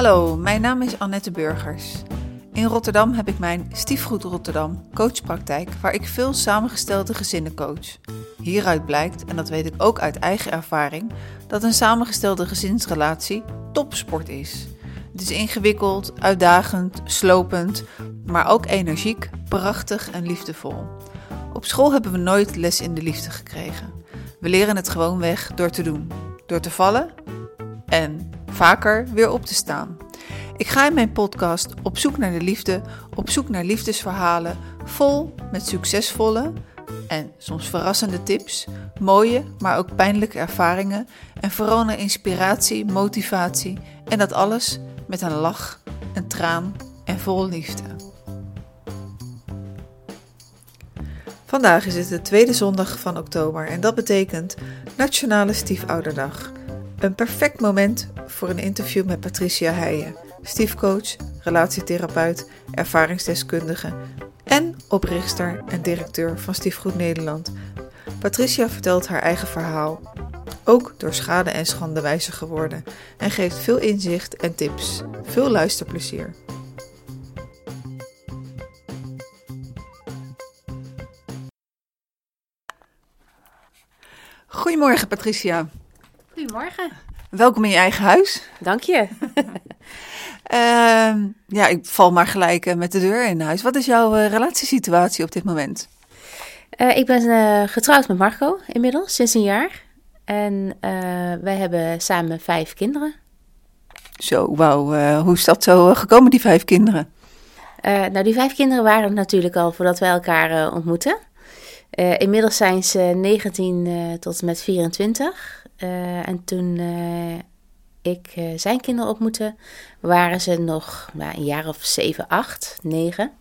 Hallo, mijn naam is Annette Burgers. In Rotterdam heb ik mijn Stiefgoed Rotterdam coachpraktijk waar ik veel samengestelde gezinnen coach. Hieruit blijkt, en dat weet ik ook uit eigen ervaring, dat een samengestelde gezinsrelatie topsport is. Het is ingewikkeld, uitdagend, slopend, maar ook energiek, prachtig en liefdevol. Op school hebben we nooit les in de liefde gekregen. We leren het gewoon weg door te doen, door te vallen en vaker weer op te staan. Ik ga in mijn podcast op zoek naar de liefde, op zoek naar liefdesverhalen, vol met succesvolle en soms verrassende tips, mooie, maar ook pijnlijke ervaringen en vooral naar inspiratie, motivatie en dat alles met een lach, een traan en vol liefde. Vandaag is het de tweede zondag van oktober en dat betekent Nationale Stiefouderdag. Een perfect moment voor een interview met Patricia Heijen, stiefcoach, relatietherapeut, ervaringsdeskundige en oprichter en directeur van Stiefgoed Nederland. Patricia vertelt haar eigen verhaal, ook door schade en schande wijzer geworden, en geeft veel inzicht en tips. Veel luisterplezier. Goedemorgen Patricia. Goedemorgen. Welkom in je eigen huis. Dank je. Ehm, ja, ik val maar gelijk eh, met de deur in huis. Wat is jouw eh, relatiesituatie op dit moment? Eh, ik ben getrouwd met Marco inmiddels, sinds een jaar. En wij hebben samen vijf kinderen. Zo, wauw. hoe is dat zo gekomen, die vijf kinderen? Nou, die vijf kinderen waren er natuurlijk al voordat wij elkaar ontmoetten. Inmiddels zijn ze 19 eh, tot en met 24. Eh, en toen ik eh, zijn kinderen ontmoette, waren ze nog nou, een jaar of 7, 8, 9.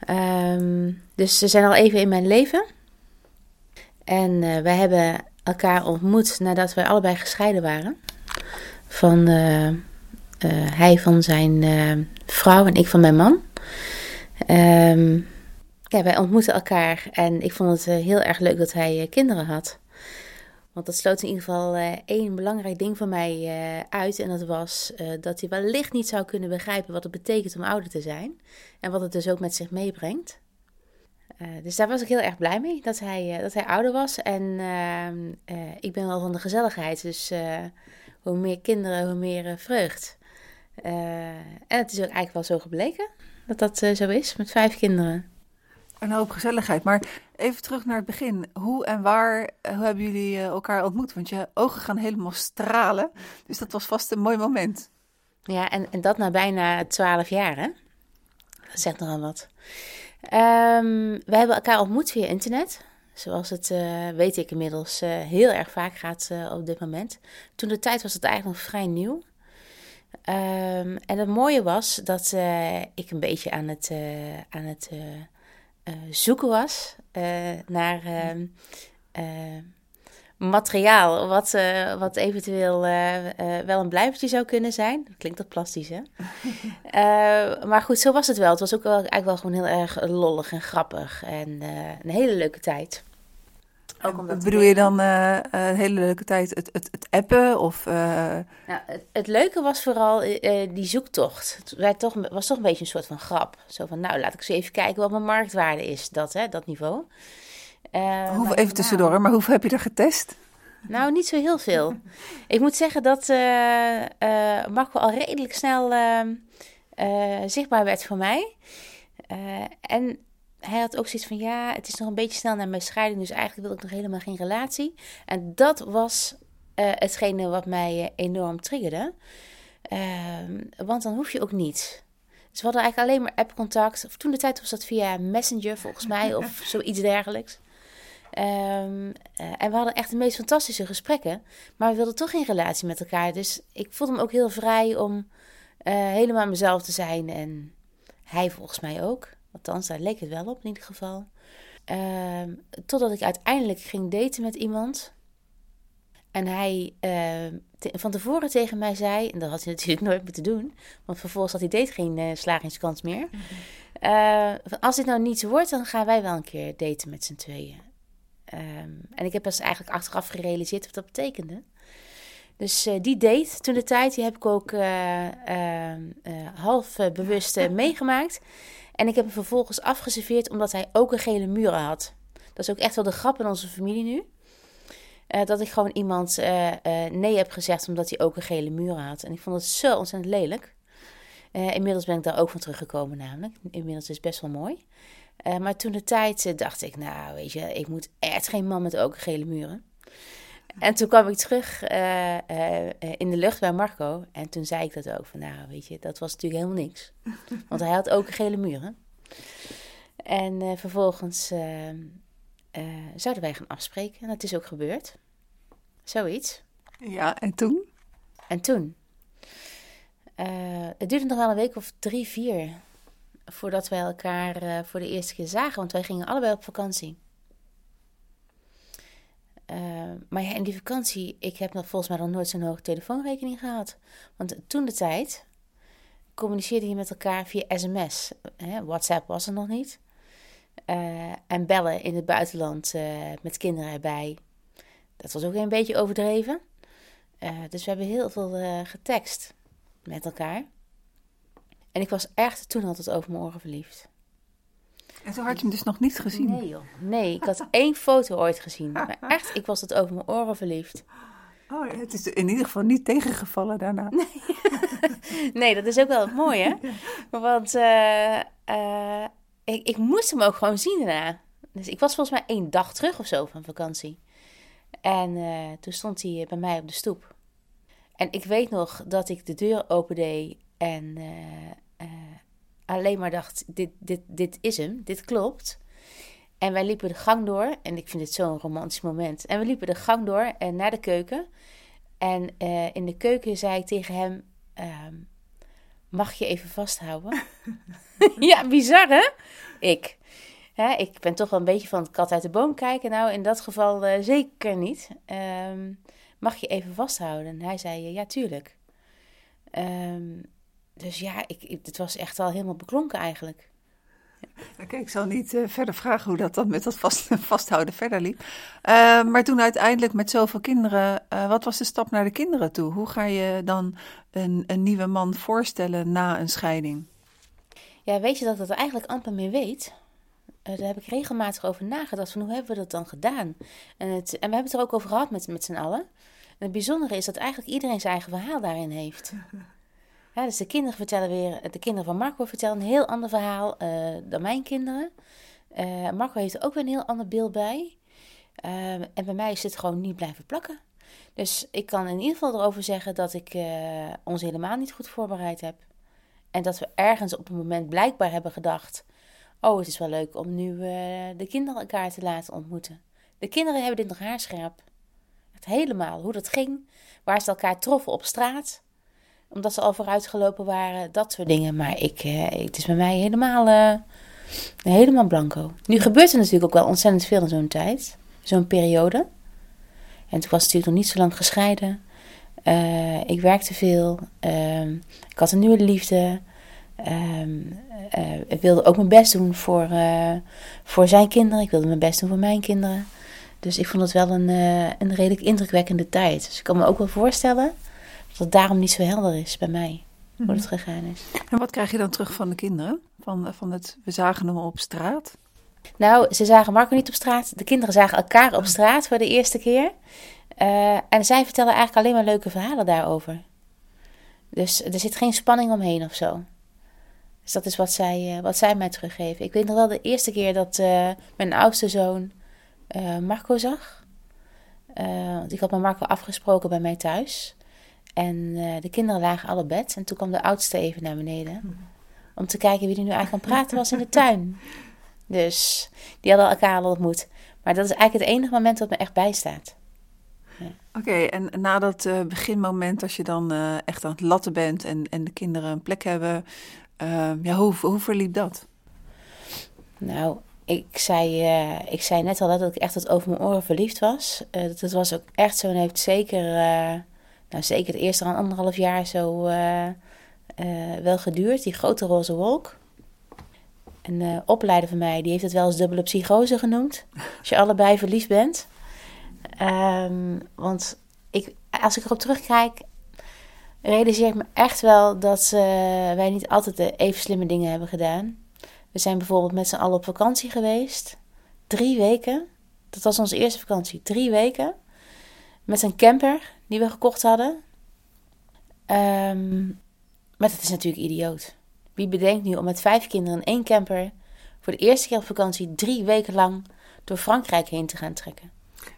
Ehm, dus ze zijn al even in mijn leven. En eh, wij hebben elkaar ontmoet nadat wij allebei gescheiden waren. Van eh, hij van zijn vrouw en ik van mijn man. Ehm, ja, wij ontmoetten elkaar en ik vond het heel erg leuk dat hij kinderen had. Want dat sloot in ieder geval eh, één belangrijk ding voor mij eh, uit. En dat was eh, dat hij wellicht niet zou kunnen begrijpen wat het betekent om ouder te zijn. En wat het dus ook met zich meebrengt. Dus daar was ik heel erg blij mee, dat hij, dat hij ouder was. En ehm, eh, ik ben wel van de gezelligheid, dus hoe meer kinderen, hoe meer vreugd. En het is ook eigenlijk wel zo gebleken dat dat zo is, met vijf kinderen. Een hoop gezelligheid. Maar even terug naar het begin. Hoe en waar eh, hebben jullie eh, elkaar ontmoet? Want je ogen gaan helemaal stralen. Dus dat was vast een mooi moment. Ja, en, en dat na bijna twaalf jaar, hè? Dat zegt nogal wat. Ehm, we hebben elkaar ontmoet via internet. Zoals het, eh, weet ik inmiddels, heel erg vaak gaat op dit moment. Toen de tijd was het eigenlijk nog vrij nieuw. Ehm, en het mooie was dat ik een beetje aan het, aan het zoeken was eh, naar ehm, eh, materiaal wat, eh, wat eventueel eh, eh, wel een blijvertje zou kunnen zijn. Dat klinkt toch plastisch, hè? Eh, maar goed, zo was het wel. Het was ook wel, eigenlijk wel gewoon heel erg lollig en grappig. En eh, een hele leuke tijd. Ook omdat Bedoel je dan eh, eh, een hele leuke tijd het, het, het appen? Of, eh, Nou, het, het leuke was vooral eh, eh, die zoektocht. Het werd toch, was toch een beetje een soort van grap. Zo van, nou, laat ik eens even kijken wat mijn marktwaarde is. Dat, hè, dat niveau. Eh, hoeveel, even tussendoor, maar hoeveel heb je er getest? Nou, niet zo heel veel. Ik moet zeggen dat eh eh, Marco al redelijk snel eh, eh, zichtbaar werd voor mij. Eh, en hij had ook zoiets van, ja, het is nog een beetje snel naar mijn scheiding, dus eigenlijk wil ik nog helemaal geen relatie. En dat was eh, hetgene wat mij eh, enorm triggerde. Ehm, want dan hoef je ook niet. Dus we hadden eigenlijk alleen maar appcontact. Of toen de tijd was dat via Messenger volgens mij, of zoiets dergelijks. Ehm, eh, en we hadden echt de meest fantastische gesprekken. Maar we wilden toch geen relatie met elkaar. Dus ik voelde me ook heel vrij om helemaal mezelf te zijn. En hij volgens mij ook. Althans, daar leek het wel op in ieder geval. Ehm, totdat ik uiteindelijk ging daten met iemand. En hij ehm, te- van tevoren tegen mij zei, en dat had hij natuurlijk nooit moeten doen, want vervolgens had hij date geen eh, slagingskans meer. Eh, van, als dit nou niets wordt, dan gaan wij wel een keer daten met z'n tweeën. En ik heb pas eigenlijk achteraf gerealiseerd wat dat betekende. Dus die date toen de tijd, die heb ik ook half bewust meegemaakt. En ik heb hem vervolgens afgeserveerd omdat hij ook een gele muur had. Dat is ook echt wel de grap in onze familie nu. Uh, dat ik gewoon iemand uh, uh, nee heb gezegd omdat hij ook een gele muur had. En ik vond het zo ontzettend lelijk. inmiddels ben ik daar ook van teruggekomen namelijk. Inmiddels is het best wel mooi. maar toen de tijd dacht ik, nou weet je, ik moet echt geen man met ook gele muren. En toen kwam ik terug in de lucht bij Marco. En toen zei ik dat ook. Van, nou weet je, dat was natuurlijk helemaal niks. Want hij had ook gele muren. En vervolgens uh, zouden wij gaan afspreken. En dat is ook gebeurd. Zoiets. Ja, en toen? En toen? Het duurde nog wel een week of drie, vier voordat wij elkaar voor de eerste keer zagen, want wij gingen allebei op vakantie. Maar ja, in die vakantie, ik heb nog volgens mij nog nooit zo'n hoge telefoonrekening gehad. Want toen de tijd communiceerde je met elkaar via sms. Hè, WhatsApp was er nog niet. Uh, en bellen in het buitenland uh, met kinderen erbij. Dat was ook een beetje overdreven. Uh, dus we hebben heel veel getekst met elkaar. En ik was echt toen altijd over mijn oren verliefd. En toen had je hem dus nog niet gezien? Nee joh. Nee, ik had één foto ooit gezien. Maar echt, ik was het over mijn oren verliefd. Oh, het is in ieder geval niet tegengevallen daarna. Nee, nee dat is ook wel het mooie. Want ik, ik moest hem ook gewoon zien daarna. Dus ik was volgens mij één dag terug of zo van vakantie. En uh, toen stond hij bij mij op de stoep. En ik weet nog dat ik de deur opende en alleen maar dacht: dit, dit, dit is hem, dit klopt. En wij liepen de gang door, en ik vind dit zo'n romantisch moment. En we liepen de gang door en naar de keuken. En in de keuken zei ik tegen hem: ehm, Mag je even vasthouden? ja, bizar hè? Ik. Hè, ik ben toch wel een beetje van het kat uit de boom kijken. Nou, in dat geval uh, zeker niet. Um, mag je even vasthouden? En hij zei, ja, tuurlijk. Um, dus ja, ik, het was echt al helemaal beklonken eigenlijk. Oké, ik zal niet uh, verder vragen hoe dat dan met dat vast, vasthouden verder liep. Uh, maar toen uiteindelijk met zoveel kinderen, uh, wat was de stap naar de kinderen toe? Hoe ga je dan een, een nieuwe man voorstellen na een scheiding? Ja, weet je dat ik dat eigenlijk amper meer weet? daar heb ik regelmatig over nagedacht van hoe hebben we dat dan gedaan? En, het, en we hebben het er ook over gehad met, met z'n allen. En het bijzondere is dat eigenlijk iedereen zijn eigen verhaal daarin heeft. Dus de kinderen vertellen weer, de kinderen van Marco vertellen een heel ander verhaal uh, dan mijn kinderen. Uh, Marco heeft er ook weer een heel ander beeld bij. Uh, en bij mij is het gewoon niet blijven plakken. Dus ik kan in ieder geval erover zeggen dat ik ons helemaal niet goed voorbereid heb. En dat we ergens op een moment blijkbaar hebben gedacht: Oh, het is wel leuk om nu de kinderen elkaar te laten ontmoeten. De kinderen hebben dit nog haarscherp. Het helemaal, hoe dat ging, waar ze elkaar troffen op straat omdat ze al vooruitgelopen waren, dat soort dingen. Maar ik, eh, het is bij mij helemaal, uh, helemaal blanco. Nu gebeurt er natuurlijk ook wel ontzettend veel in zo'n tijd. Zo'n periode. En toen was het natuurlijk nog niet zo lang gescheiden. Uh, ik werkte veel. Ehm, ik had een nieuwe liefde. Ehm, ik wilde ook mijn best doen voor, voor zijn kinderen. Ik wilde mijn best doen voor mijn kinderen. Dus ik vond het wel een, een redelijk indrukwekkende tijd. Dus ik kan me ook wel voorstellen het daarom niet zo helder is bij mij hoe het mhm. gegaan is. En wat krijg je dan terug van de kinderen? Van, van het, we zagen hem op straat? Nou, ze zagen Marco niet op straat. De kinderen zagen elkaar op straat voor de eerste keer. Uh, en zij vertellen eigenlijk alleen maar leuke verhalen daarover. Dus er zit geen spanning omheen of zo. Dus dat is wat zij, uh, wat zij mij teruggeven. Ik weet nog wel de eerste keer dat uh, mijn oudste zoon Marco zag. want ik had met Marco afgesproken bij mij thuis. En uh, de kinderen lagen alle bed. En toen kwam de oudste even naar beneden. Om te kijken wie er nu eigenlijk aan praten was in de tuin. Dus die hadden elkaar al ontmoet. Maar dat is eigenlijk het enige moment dat me echt bijstaat. Ja. Oké, en na dat uh, beginmoment, als je dan uh, echt aan het latten bent en, en de kinderen een plek hebben, ja, hoe, hoe verliep dat? Nou, ik zei, ik zei net al dat ik echt tot over mijn oren verliefd was. dat was ook echt zo en heeft zeker nou, zeker het eerste anderhalf jaar zo uh, uh, wel geduurd. Die grote roze wolk. Een uh, opleider van mij, die heeft het wel eens dubbele psychose genoemd. Als je allebei verliefd bent. Um, want ik, als ik erop terugkijk, realiseer ik me echt wel dat wij niet altijd de even slimme dingen hebben gedaan. We zijn bijvoorbeeld met z'n allen op vakantie geweest. Drie weken. Dat was onze eerste vakantie. Drie weken. Met een camper die we gekocht hadden. Um, maar dat is natuurlijk idioot. Wie bedenkt nu om met vijf kinderen in één camper voor de eerste keer op vakantie drie weken lang door Frankrijk heen te gaan trekken?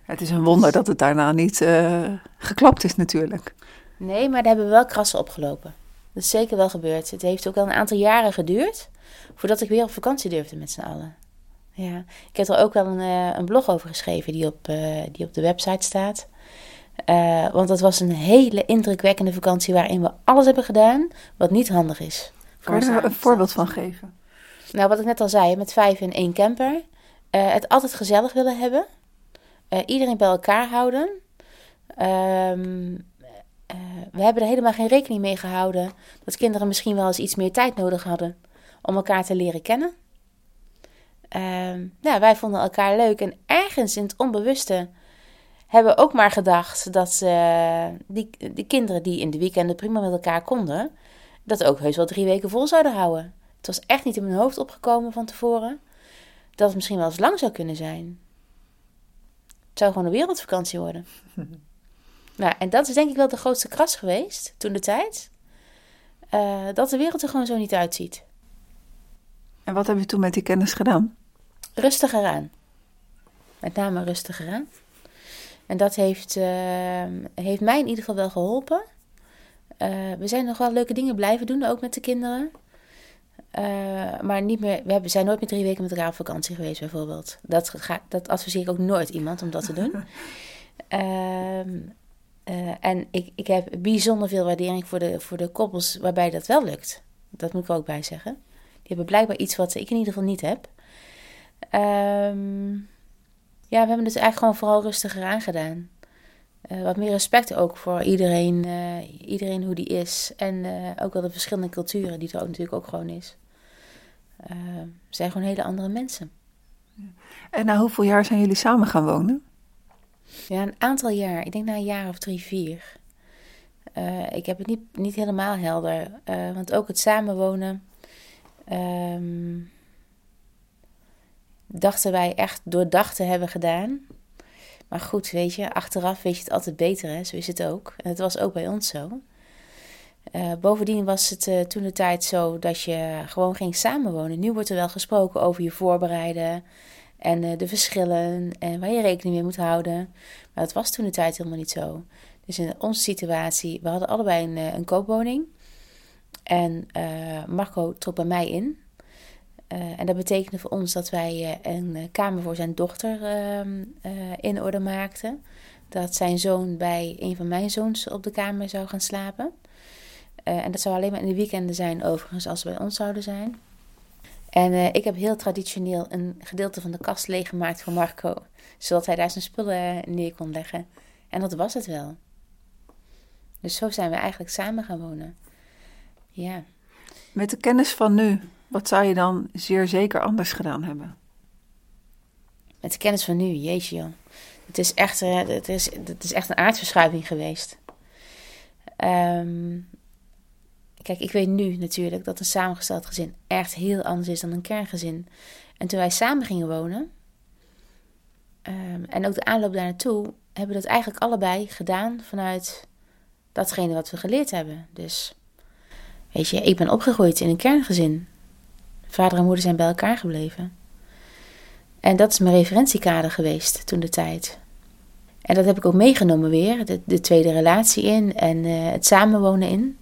Het is een wonder dat het daarna niet uh, geklapt is natuurlijk. Nee, maar daar hebben we wel krassen opgelopen. Dat is zeker wel gebeurd. Het heeft ook al een aantal jaren geduurd voordat ik weer op vakantie durfde met z'n allen. Ja, ik heb er ook wel een, uh, een blog over geschreven die op, uh, die op de website staat. Uh, want dat was een hele indrukwekkende vakantie waarin we alles hebben gedaan wat niet handig is. Kan je er een voorbeeld van geven? Nou, wat ik net al zei, met vijf in één camper. het altijd gezellig willen hebben. iedereen bij elkaar houden. Ehm, we hebben er helemaal geen rekening mee gehouden dat kinderen misschien wel eens iets meer tijd nodig hadden om elkaar te leren kennen. Uh, nou, wij vonden elkaar leuk en ergens in het onbewuste hebben we ook maar gedacht dat uh, die, die kinderen die in de weekenden prima met elkaar konden, dat ook heus wel drie weken vol zouden houden. Het was echt niet in mijn hoofd opgekomen van tevoren dat het misschien wel eens lang zou kunnen zijn. Het zou gewoon een wereldvakantie worden. nou, en dat is denk ik wel de grootste kras geweest toen de tijd. Uh, dat de wereld er gewoon zo niet uitziet. En wat heb je toen met die kennis gedaan? Rustiger aan. Met name rustiger aan. En dat heeft, uh, heeft mij in ieder geval wel geholpen. Uh, we zijn nog wel leuke dingen blijven doen, ook met de kinderen. Uh, maar niet meer, we zijn nooit meer drie weken met elkaar op vakantie geweest, bijvoorbeeld. Dat, ga, dat adviseer ik ook nooit iemand om dat te doen. Ehm, en ik, ik heb bijzonder veel waardering voor de, voor de koppels waarbij dat wel lukt. Dat moet ik ook bij zeggen. Die hebben blijkbaar iets wat ik in ieder geval niet heb. Um, ja, we hebben dus eigenlijk gewoon vooral rustiger aangedaan. Uh, wat meer respect ook voor iedereen, uh, iedereen hoe die is. En uh, ook wel de verschillende culturen die er ook natuurlijk ook gewoon is. Ehm, zijn gewoon hele andere mensen. En na hoeveel jaar zijn jullie samen gaan wonen? Ja, een aantal jaar. Ik denk na een jaar of drie, vier. ik heb het niet, niet helemaal helder. want ook het samenwonen um, dachten wij echt doordacht te hebben gedaan. Maar goed, weet je, achteraf weet je het altijd beter, hè? zo is het ook. En het was ook bij ons zo. Uh, bovendien was het uh, toen de tijd zo dat je gewoon ging samenwonen. Nu wordt er wel gesproken over je voorbereiden en uh, de verschillen en waar je rekening mee moet houden. Maar dat was toen de tijd helemaal niet zo. Dus in onze situatie, we hadden allebei een, een koopwoning. En Marco trok bij mij in. Uh, en dat betekende voor ons dat wij uh, een kamer voor zijn dochter ehm, in orde maakten. Dat zijn zoon bij een van mijn zoons op de kamer zou gaan slapen. en dat zou alleen maar in de weekenden zijn, overigens, als ze bij ons zouden zijn. En ik heb heel traditioneel een gedeelte van de kast leeggemaakt voor Marco, zodat hij daar zijn spullen neer kon leggen. En dat was het wel. Dus zo zijn we eigenlijk samen gaan wonen. Ja. Met de kennis van nu, wat zou je dan zeer zeker anders gedaan hebben? Met de kennis van nu, jeetje. Het is echt, uh, het is, het is echt een aardverschuiving geweest. Um, kijk, ik weet nu natuurlijk dat een samengesteld gezin echt heel anders is dan een kerngezin. En toen wij samen gingen wonen, um, en ook de aanloop daar naartoe, hebben we dat eigenlijk allebei gedaan vanuit datgene wat we geleerd hebben. Dus Weet je, ik ben opgegroeid in een kerngezin. Vader en moeder zijn bij elkaar gebleven. En dat is mijn referentiekader geweest toen de tijd. En dat heb ik ook meegenomen weer, de, de tweede relatie in en uh, het samenwonen in.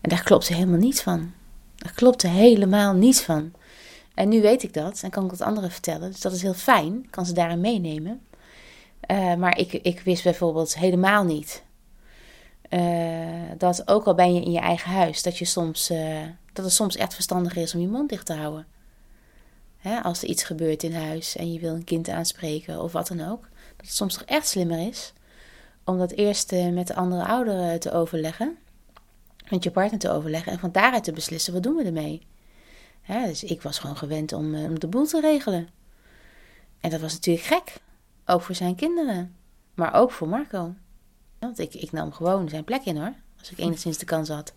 En daar klopte helemaal niets van. Daar klopte helemaal niets van. En nu weet ik dat en kan ik het anderen vertellen. Dus dat is heel fijn, ik kan ze daarin meenemen. Uh, maar ik, ik wist bijvoorbeeld helemaal niet uh, dat ook al ben je in je eigen huis, dat, je soms, dat het soms echt verstandiger is om je mond dicht te houden. Hè, als er iets gebeurt in huis en je wil een kind aanspreken of wat dan ook. Dat het soms toch echt slimmer is om dat eerst uh, met de andere ouderen te overleggen. Met je partner te overleggen en van daaruit te beslissen wat doen we ermee. Hè, dus ik was gewoon gewend om, om de boel te regelen. En dat was natuurlijk gek. Ook voor zijn kinderen. Maar ook voor Marco. Want ik, ik nam gewoon zijn plek in hoor, als ik enigszins de kans had.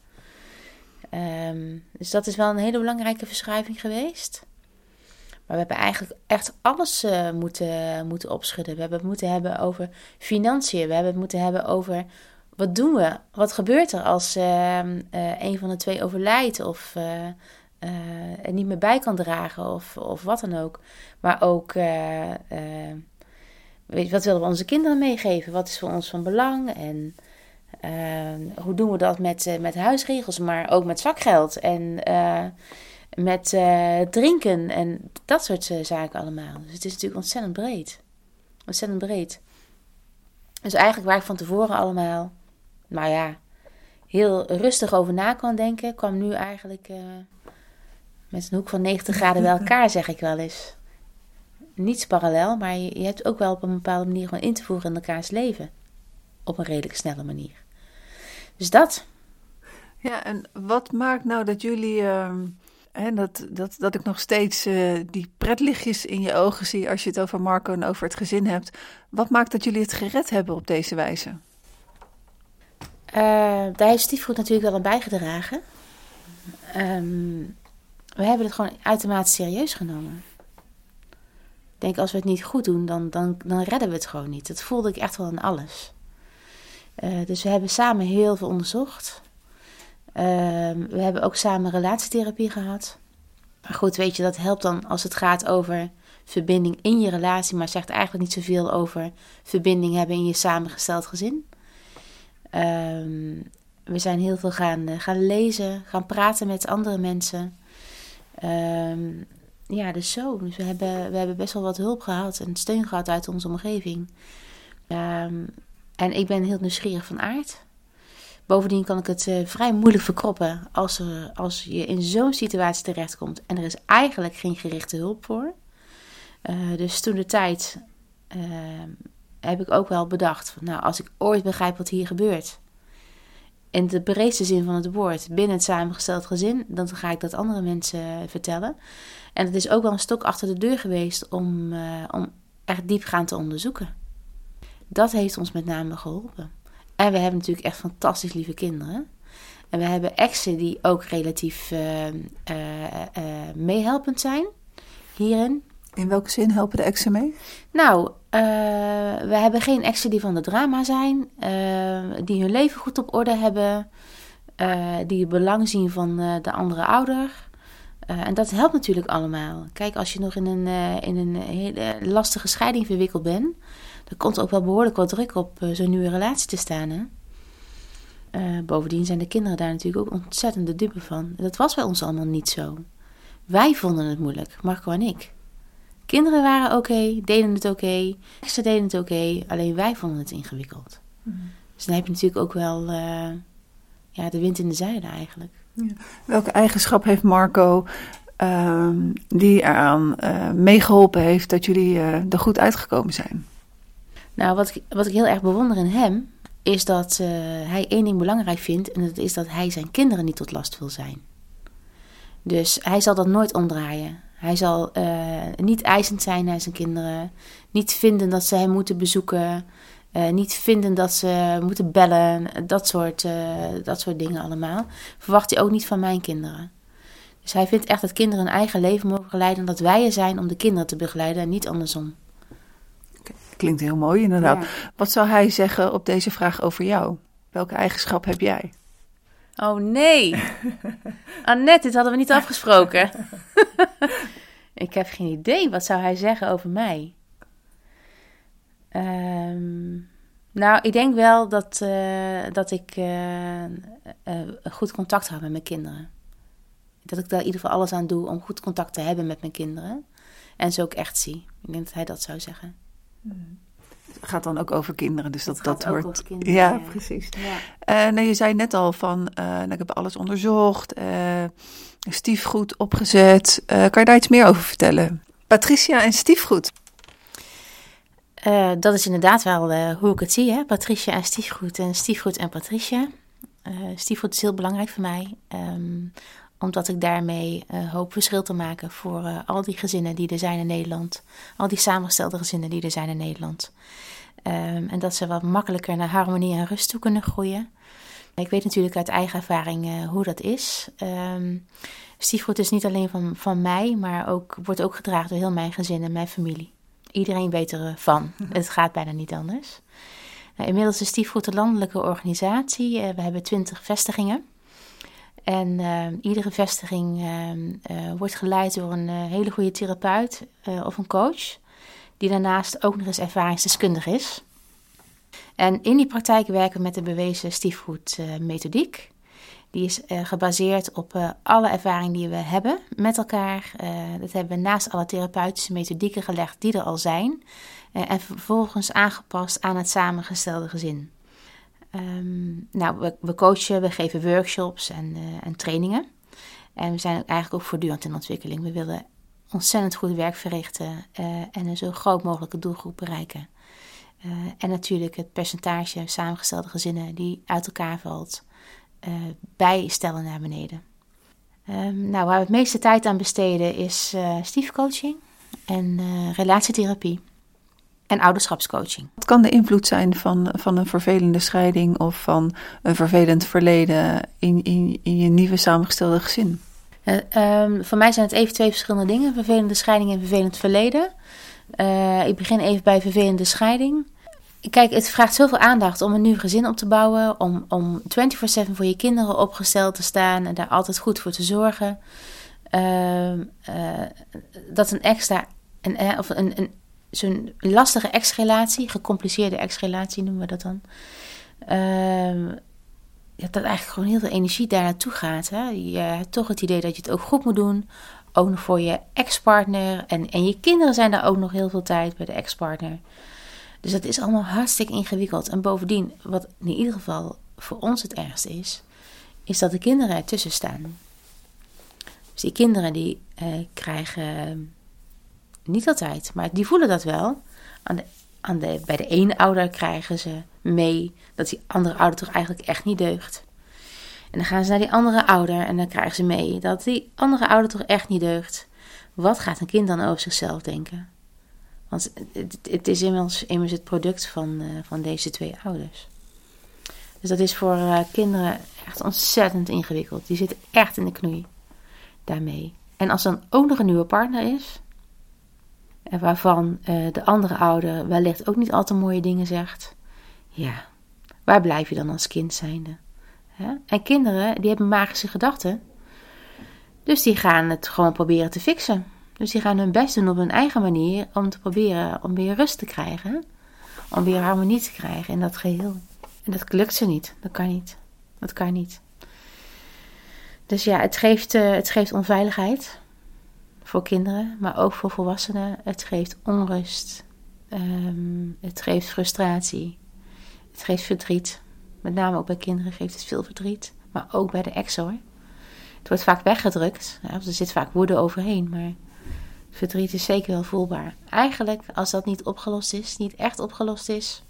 Ehm, dus dat is wel een hele belangrijke verschuiving geweest. Maar we hebben eigenlijk echt alles uh, moeten, moeten opschudden. We hebben het moeten hebben over financiën. We hebben het moeten hebben over wat doen we? Wat gebeurt er als uh, uh, een van de twee overlijdt of uh, er niet meer bij kan dragen of, of wat dan ook. Maar ook, weet, wat willen we onze kinderen meegeven? Wat is voor ons van belang? En hoe doen we dat met, met huisregels, maar ook met zakgeld en met drinken en dat soort zaken allemaal. Dus het is natuurlijk ontzettend breed. Ontzettend breed. Dus eigenlijk waar ik van tevoren allemaal maar ja, heel rustig over na kan denken, kwam nu eigenlijk met een hoek van 90 graden bij elkaar, zeg ik wel eens. Niets parallel, maar je, je, hebt ook wel op een bepaalde manier gewoon in te voeren in elkaars leven. Op een redelijk snelle manier. Dus dat. Ja, en wat maakt nou dat jullie. Uh, hè, dat, dat, dat ik nog steeds uh, die pretlichtjes in je ogen zie als je het over Marco en over het gezin hebt. Wat maakt dat jullie het gered hebben op deze wijze? Uh, daar heeft stiefgoed natuurlijk wel aan bijgedragen. Um, we hebben het gewoon uitermate serieus genomen. Ik denk, als we het niet goed doen, dan, dan, dan redden we het gewoon niet. Dat voelde ik echt wel in alles. Uh, dus we hebben samen heel veel onderzocht. Uh, we hebben ook samen relatietherapie gehad. Maar goed, weet je, dat helpt dan als het gaat over verbinding in je relatie, maar zegt eigenlijk niet zoveel over verbinding hebben in je samengesteld gezin. Um, we zijn heel veel gaan, uh, gaan lezen, gaan praten met andere mensen. Um, ja, dus zo. Dus we hebben, we hebben best wel wat hulp gehad en steun gehad uit onze omgeving. En ik ben heel nieuwsgierig van aard. Bovendien kan ik het uh, vrij moeilijk verkroppen als, er, als je in zo'n situatie terechtkomt en er is eigenlijk geen gerichte hulp voor. Uh, dus toen de tijd heb ik ook wel bedacht. Van, nou, als ik ooit begrijp wat hier gebeurt. In de breedste zin van het woord, binnen het samengesteld gezin, dan ga ik dat andere mensen vertellen. En het is ook wel een stok achter de deur geweest om, om echt diepgaand te onderzoeken. Dat heeft ons met name geholpen. En we hebben natuurlijk echt fantastisch lieve kinderen. En we hebben exen die ook relatief uh, uh, meehelpend zijn hierin. In welke zin helpen de exen mee? Nou, we hebben geen exen die van de drama zijn, die hun leven goed op orde hebben, die het belang zien van de andere ouder. en dat helpt natuurlijk allemaal. Kijk, als je nog in een, in een hele lastige scheiding verwikkeld bent, dan komt er ook wel behoorlijk wat druk op zo'n nieuwe relatie te staan. Hè? bovendien zijn de kinderen daar natuurlijk ook ontzettend de dupe van. Dat was bij ons allemaal niet zo. Wij vonden het moeilijk, Marco en ik. Kinderen waren oké, deden het oké, ze deden het oké, alleen wij vonden het ingewikkeld. Mhm. Dus dan heb je natuurlijk ook wel uh, ja, de wind in de zeilen eigenlijk. Ja. Welke eigenschap heeft Marco uh, die eraan meegeholpen heeft dat jullie er goed uitgekomen zijn? Nou, wat ik, wat ik heel erg bewonder in hem, is dat hij één ding belangrijk vindt en dat is dat hij zijn kinderen niet tot last wil zijn. Dus hij zal dat nooit omdraaien. Hij zal uh, niet eisend zijn naar zijn kinderen. Niet vinden dat ze hem moeten bezoeken. Uh, niet vinden dat ze moeten bellen. Dat soort, dat soort dingen allemaal. Verwacht hij ook niet van mijn kinderen. Dus hij vindt echt dat kinderen een eigen leven mogen leiden. En dat wij er zijn om de kinderen te begeleiden en niet andersom. Klinkt heel mooi inderdaad. Ja. Wat zou hij zeggen op deze vraag over jou? Welke eigenschap heb jij? Oh nee. Annette, dit hadden we niet afgesproken. ik heb geen idee. Wat zou hij zeggen over mij? Um, nou, ik denk wel dat, uh, dat ik uh, uh, goed contact heb met mijn kinderen. Dat ik daar in ieder geval alles aan doe om goed contact te hebben met mijn kinderen. En ze ook echt zie. Ik denk dat hij dat zou zeggen. Mm gaat dan ook over kinderen. Dus dat, dat, hoort. Kinderen, ja, ja, precies. Ja. Uh, nou, je zei net al van, uh, nou, ik heb alles onderzocht, uh, stiefgoed opgezet. kan je daar iets meer over vertellen? Patricia en stiefgoed. dat is inderdaad wel hoe ik het zie, hè? Patricia en stiefgoed en stiefgoed en Patricia. stiefgoed is heel belangrijk voor mij. Um, omdat ik daarmee uh, hoop verschil te maken voor uh, al die gezinnen die er zijn in Nederland. Al die samengestelde gezinnen die er zijn in Nederland. Ehm, en dat ze wat makkelijker naar harmonie en rust toe kunnen groeien. Ik weet natuurlijk uit eigen ervaring uh, hoe dat is. Um, stiefgoed is niet alleen van, van mij, maar ook, wordt ook gedragen door heel mijn gezin en mijn familie. Iedereen weet ervan. Het gaat bijna niet anders. Nou, inmiddels is Stiefgoed een landelijke organisatie. Uh, we hebben twintig vestigingen. En uh, iedere vestiging uh, wordt geleid door een hele goede therapeut of een coach, die daarnaast ook nog eens ervaringsdeskundig is. En in die praktijk werken we met de bewezen stiefgoedmethodiek. Die is gebaseerd op alle ervaring die we hebben met elkaar. dat hebben we naast alle therapeutische methodieken gelegd die er al zijn. en vervolgens aangepast aan het samengestelde gezin. Um, nou, we, we, coachen, we geven workshops en, uh, en, trainingen. En we zijn eigenlijk ook voortdurend in ontwikkeling. We willen ontzettend goed werk verrichten uh, en een zo groot mogelijke doelgroep bereiken. Uh, en natuurlijk het percentage samengestelde gezinnen die uit elkaar valt, bijstellen naar beneden. Um, nou, waar we het meeste tijd aan besteden is stiefcoaching en relatietherapie en ouderschapscoaching. Wat kan de invloed zijn van, van een vervelende scheiding of van een vervelend verleden in, in, in je nieuwe samengestelde gezin? Uh, um, voor mij zijn het even twee verschillende dingen: vervelende scheiding en vervelend verleden. Uh, ik begin even bij vervelende scheiding. Kijk, het vraagt zoveel aandacht om een nieuw gezin op te bouwen, om, om 24-7 voor je kinderen opgesteld te staan en daar altijd goed voor te zorgen. Uh, dat een extra, een, of een, een zo'n lastige ex-relatie, gecompliceerde ex-relatie noemen we dat dan. Uh, ja, dat eigenlijk gewoon heel veel energie daar naartoe gaat. Hè? Je hebt toch het idee dat je het ook goed moet doen. Ook nog voor je ex-partner. En, en je kinderen zijn daar ook nog heel veel tijd bij de ex-partner. Dus dat is allemaal hartstikke ingewikkeld. En bovendien, wat in ieder geval voor ons het ergste is, is dat de kinderen ertussen staan. Dus die kinderen die uh, krijgen niet altijd, maar die voelen dat wel. Aan aan de, bij de ene ouder krijgen ze mee dat die andere ouder toch eigenlijk echt niet deugt. En dan gaan ze naar die andere ouder en dan krijgen ze mee dat die andere ouder toch echt niet deugt. Wat gaat een kind dan over zichzelf denken? Want het, is immers, immers het product van, uh, van deze twee ouders. Dus dat is voor uh, kinderen echt ontzettend ingewikkeld. Die zitten echt in de knoei daarmee. En als dan ook nog een nieuwe partner is, waarvan uh, de andere ouder wellicht ook niet al te mooie dingen zegt. Ja, waar blijf je dan als kind zijnde? En kinderen, die hebben magische gedachten. Dus die gaan het gewoon proberen te fixen. Dus die gaan hun best doen op hun eigen manier om te proberen om weer rust te krijgen. Om weer harmonie te krijgen in dat geheel. En dat lukt ze niet. Dat kan niet. Dat kan niet. Dus ja, het geeft, uh, het geeft onveiligheid voor kinderen, maar ook voor volwassenen. Het geeft onrust. Ehm, het geeft frustratie. Het geeft verdriet. Met name ook bij kinderen geeft het veel verdriet. Maar ook bij de ex hoor. Het wordt vaak weggedrukt. Er zit vaak woede overheen. Maar verdriet is zeker wel voelbaar. Eigenlijk, als dat niet opgelost is, niet echt opgelost is,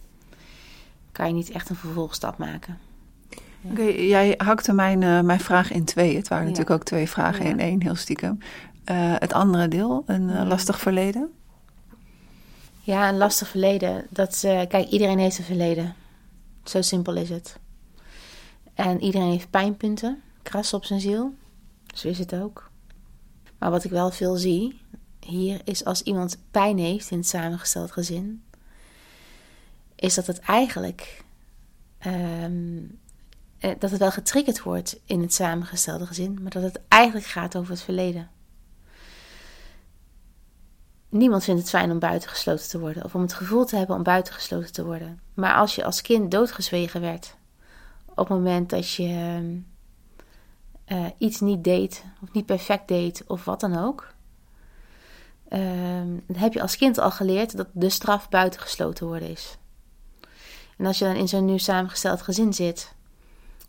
kan je niet echt een vervolgstap maken. Oké, jij hakte mijn, uh, mijn vraag in twee. Het waren ja. natuurlijk ook twee vragen ja. in één, heel stiekem. Uh, het andere deel, een uh, lastig verleden? Ja, een lastig verleden. Dat, uh, kijk, iedereen heeft een verleden. Zo simpel is het. En iedereen heeft pijnpunten, kras op zijn ziel. Zo is het ook. Maar wat ik wel veel zie hier is als iemand pijn heeft in het samengesteld gezin, is dat het eigenlijk um, dat het wel getriggerd wordt in het samengestelde gezin, maar dat het eigenlijk gaat over het verleden. Niemand vindt het fijn om buitengesloten te worden of om het gevoel te hebben om buitengesloten te worden. Maar als je als kind doodgezwegen werd op het moment dat je uh, iets niet deed of niet perfect deed of wat dan ook, uh, dan heb je als kind al geleerd dat de straf buitengesloten worden is. En als je dan in zo'n nieuw samengesteld gezin zit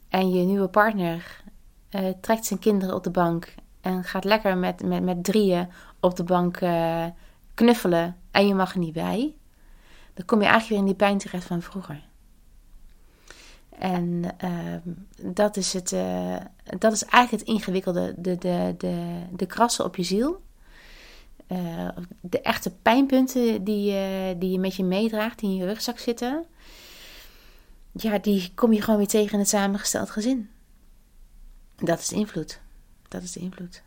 en je nieuwe partner uh, trekt zijn kinderen op de bank en gaat lekker met, met, met drieën op de bank knuffelen en je mag er niet bij, dan kom je eigenlijk weer in die pijn terecht van vroeger. En uh, dat, is het, uh, dat is eigenlijk het ingewikkelde, de, de, de, de krassen op je ziel. eh, de echte pijnpunten die, die je met je meedraagt, die in je rugzak zitten, ja, die kom je gewoon weer tegen in het samengesteld gezin. Dat is de invloed. Dat is de invloed.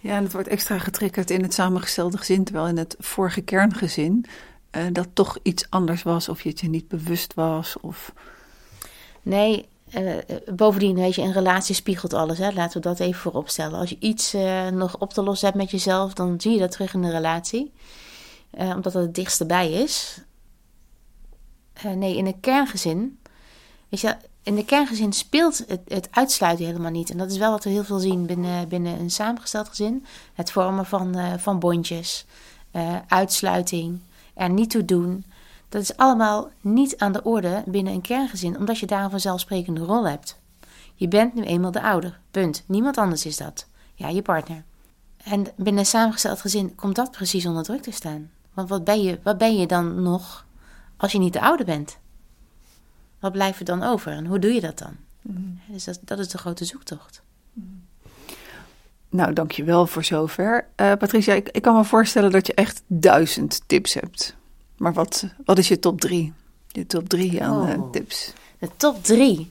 Ja, en het wordt extra getriggerd in het samengestelde gezin, terwijl in het vorige kerngezin uh, dat toch iets anders was, of je het je niet bewust was. Of... Nee, uh, bovendien, weet je, een relatie spiegelt alles. Hè? Laten we dat even voorop stellen. Als je iets nog op te lossen hebt met jezelf, dan zie je dat terug in de relatie. omdat het het dichtst bij is. nee, in een kerngezin. Weet je, in de kerngezin speelt het, het, uitsluiten helemaal niet. En dat is wel wat we heel veel zien binnen, binnen een samengesteld gezin. Het vormen van, van bondjes, uitsluiting, er niet toe doen. Dat is allemaal niet aan de orde binnen een kerngezin, omdat je daar een vanzelfsprekende rol hebt. Je bent nu eenmaal de ouder, punt. Niemand anders is dat. Ja, je partner. En binnen een samengesteld gezin komt dat precies onder druk te staan. Want wat ben je, wat ben je dan nog als je niet de ouder bent? Wat blijft er dan over en hoe doe je dat dan? Mm. Dus dat, dat, is de grote zoektocht. Mm. Nou, dankjewel voor zover. Uh, Patricia, ik, ik, kan me voorstellen dat je echt duizend tips hebt. Maar wat, wat is je top drie? Je top drie aan uh, tips. De top drie.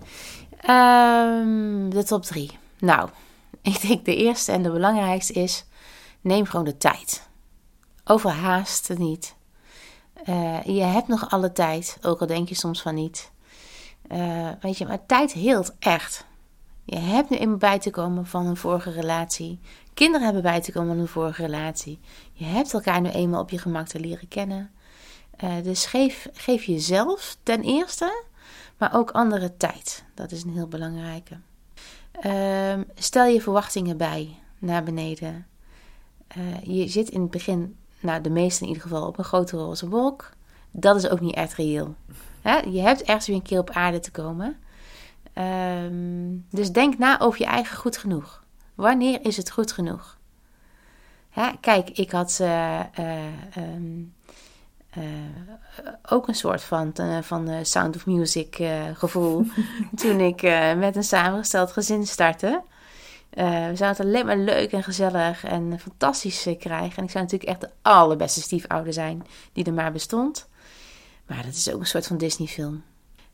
Um, de top drie. Nou, ik denk de eerste en de belangrijkste is: neem gewoon de tijd. Overhaast het niet. Uh, je hebt nog alle tijd, ook al denk je soms van niet. Weet je, maar tijd heelt echt. Je hebt nu eenmaal bij te komen van een vorige relatie. Kinderen hebben bij te komen van een vorige relatie. Je hebt elkaar nu eenmaal op je gemak te leren kennen. Uh, dus geef, geef jezelf ten eerste, maar ook andere tijd. Dat is een heel belangrijke. Uh, stel je verwachtingen bij naar beneden. Uh, je zit in het begin, nou de meeste in ieder geval, op een grote roze wolk. Dat is ook niet echt reëel. Je hebt ergens weer een keer op aarde te komen. Um, dus denk na over je eigen goed genoeg. Wanneer is het goed genoeg? Hè? Kijk, ik had uh, uh, um, uh, ook een soort van, van Sound of Music gevoel toen ik met een samengesteld gezin startte. we zouden het alleen maar leuk en gezellig en fantastisch krijgen. En ik zou natuurlijk echt de allerbeste stiefouder zijn die er maar bestond. Maar dat is ook een soort van Disney-film.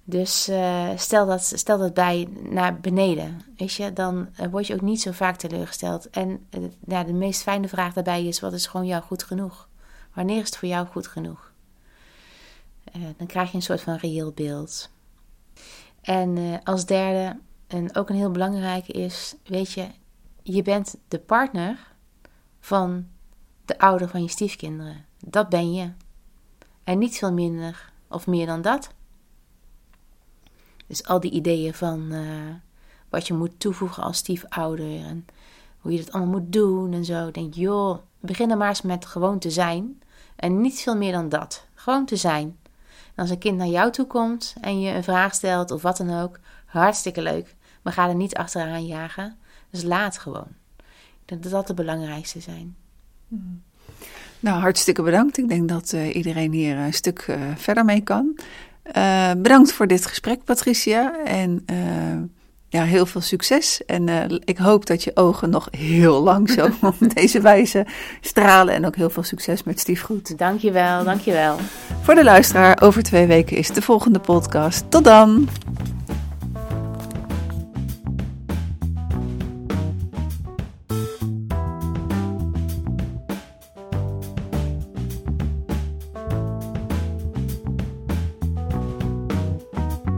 Dus uh, stel, dat, stel dat bij naar beneden, weet je, dan uh, word je ook niet zo vaak teleurgesteld. En uh, ja, de meest fijne vraag daarbij is: wat is gewoon jou goed genoeg? Wanneer is het voor jou goed genoeg? dan krijg je een soort van reëel beeld. En als derde, en ook een heel belangrijke is: weet je, je bent de partner van de ouder van je stiefkinderen. Dat ben je. En niet veel minder of meer dan dat. Dus al die ideeën van uh, wat je moet toevoegen als stiefouder en hoe je dat allemaal moet doen en zo. Denk, joh, begin er maar eens met gewoon te zijn. En niet veel meer dan dat. Gewoon te zijn. En als een kind naar jou toe komt en je een vraag stelt of wat dan ook, hartstikke leuk. Maar ga er niet achteraan jagen. Dus laat gewoon. Ik denk dat dat de belangrijkste zijn. Hmm. Nou, hartstikke bedankt. Ik denk dat uh, iedereen hier een stuk uh, verder mee kan. Uh, bedankt voor dit gesprek, Patricia. En ja, heel veel succes. En ik hoop dat je ogen nog heel lang zo op deze wijze stralen. En ook heel veel succes met stiefgoed. Dankjewel, dankjewel. Voor de luisteraar, over twee weken is de volgende podcast. Tot dan!